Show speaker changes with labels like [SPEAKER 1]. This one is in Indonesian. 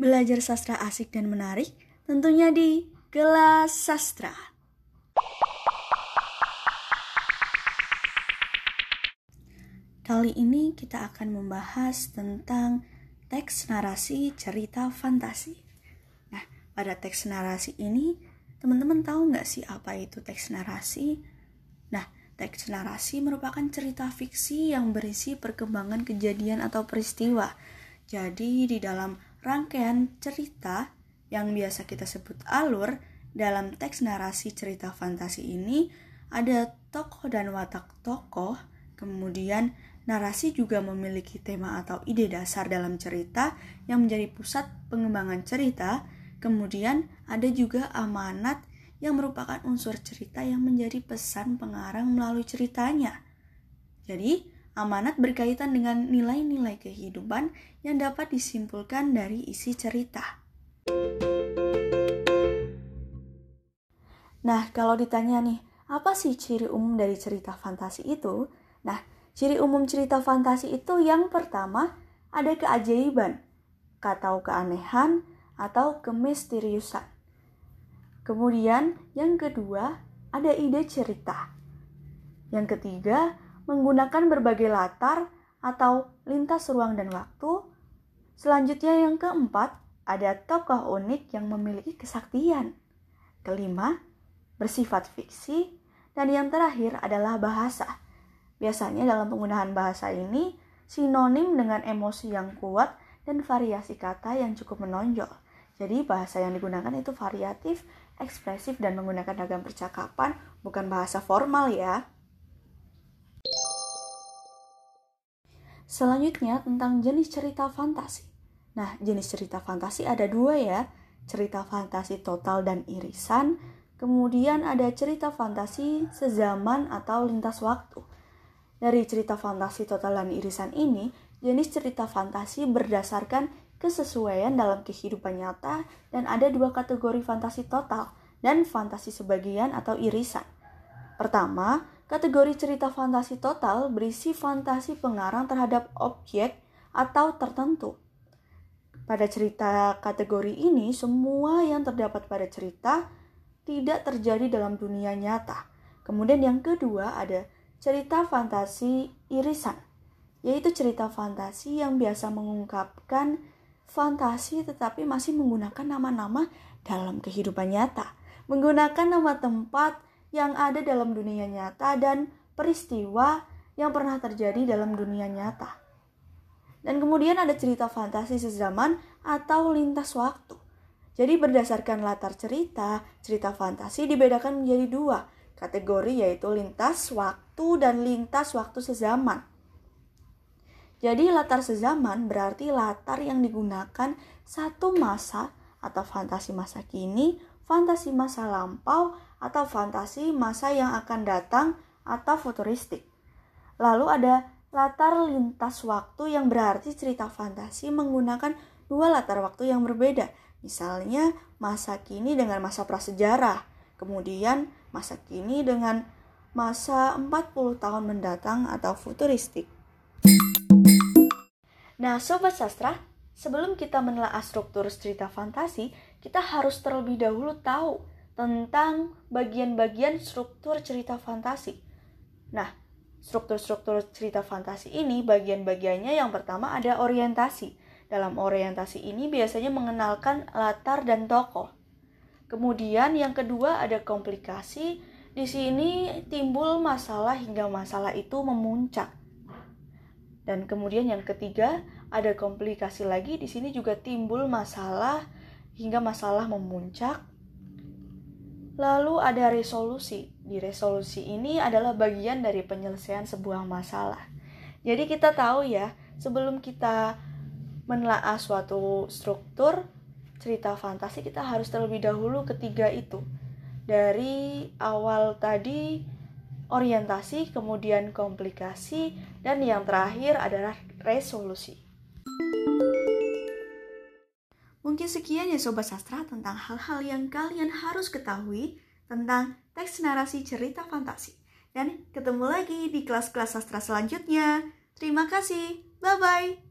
[SPEAKER 1] Belajar sastra asik dan menarik tentunya di kelas sastra. Kali ini kita akan membahas tentang teks narasi cerita fantasi. Nah, pada teks narasi ini, teman-teman tahu nggak sih apa itu teks narasi? Nah, teks narasi merupakan cerita fiksi yang berisi perkembangan kejadian atau peristiwa. Jadi, di dalam rangkaian cerita yang biasa kita sebut alur, dalam teks narasi cerita fantasi ini ada tokoh dan watak tokoh, kemudian narasi juga memiliki tema atau ide dasar dalam cerita yang menjadi pusat pengembangan cerita, kemudian ada juga amanat yang merupakan unsur cerita yang menjadi pesan pengarang melalui ceritanya. Jadi, amanat berkaitan dengan nilai-nilai kehidupan yang dapat disimpulkan dari isi cerita. Nah, kalau ditanya nih, apa sih ciri umum dari cerita fantasi itu? Nah, ciri umum cerita fantasi itu yang pertama ada keajaiban, atau keanehan, atau kemisteriusan. Kemudian yang kedua ada ide cerita. Yang ketiga, menggunakan berbagai latar atau lintas ruang dan waktu. Selanjutnya yang keempat, ada tokoh unik yang memiliki kesaktian. Kelima, bersifat fiksi, dan yang terakhir adalah bahasa. Biasanya dalam penggunaan bahasa ini sinonim dengan emosi yang kuat dan variasi kata yang cukup menonjol. Jadi bahasa yang digunakan itu variatif, ekspresif, dan menggunakan ragam percakapan, bukan bahasa formal ya. Selanjutnya tentang jenis cerita fantasi. Nah, jenis cerita fantasi ada dua ya, cerita fantasi total dan irisan, Kemudian ada cerita fantasi sezaman atau lintas waktu. Dari cerita fantasi total dan irisan ini, jenis cerita fantasi berdasarkan kesesuaian dalam kehidupan nyata dan ada dua kategori fantasi total dan fantasi sebagian atau irisan. Pertama, kategori cerita fantasi total berisi fantasi pengarang terhadap objek atau tertentu. Pada cerita kategori ini, semua yang terdapat pada cerita tidak terjadi dalam dunia nyata. Kemudian yang kedua ada cerita fantasi irisan, yaitu cerita fantasi yang biasa mengungkapkan fantasi tetapi masih menggunakan nama-nama dalam kehidupan nyata, menggunakan nama tempat yang ada dalam dunia nyata dan peristiwa yang pernah terjadi dalam dunia nyata. Dan kemudian ada cerita fantasi sezaman atau lintas waktu jadi berdasarkan latar cerita, cerita fantasi dibedakan menjadi dua kategori yaitu lintas waktu dan lintas waktu sezaman. Jadi latar sezaman berarti latar yang digunakan satu masa atau fantasi masa kini, fantasi masa lampau, atau fantasi masa yang akan datang atau futuristik. Lalu ada latar lintas waktu yang berarti cerita fantasi menggunakan dua latar waktu yang berbeda, Misalnya masa kini dengan masa prasejarah, kemudian masa kini dengan masa 40 tahun mendatang atau futuristik. Nah, sobat sastra, sebelum kita menelaah struktur cerita fantasi, kita harus terlebih dahulu tahu tentang bagian-bagian struktur cerita fantasi. Nah, struktur-struktur cerita fantasi ini bagian-bagiannya yang pertama ada orientasi. Dalam orientasi ini biasanya mengenalkan latar dan tokoh. Kemudian yang kedua ada komplikasi. Di sini timbul masalah hingga masalah itu memuncak. Dan kemudian yang ketiga ada komplikasi lagi. Di sini juga timbul masalah hingga masalah memuncak. Lalu ada resolusi. Di resolusi ini adalah bagian dari penyelesaian sebuah masalah. Jadi kita tahu ya, sebelum kita menelaah suatu struktur cerita fantasi kita harus terlebih dahulu ketiga itu dari awal tadi orientasi kemudian komplikasi dan yang terakhir adalah resolusi Mungkin sekian ya Sobat Sastra tentang hal-hal yang kalian harus ketahui tentang teks narasi cerita fantasi. Dan ketemu lagi di kelas-kelas sastra selanjutnya. Terima kasih. Bye-bye.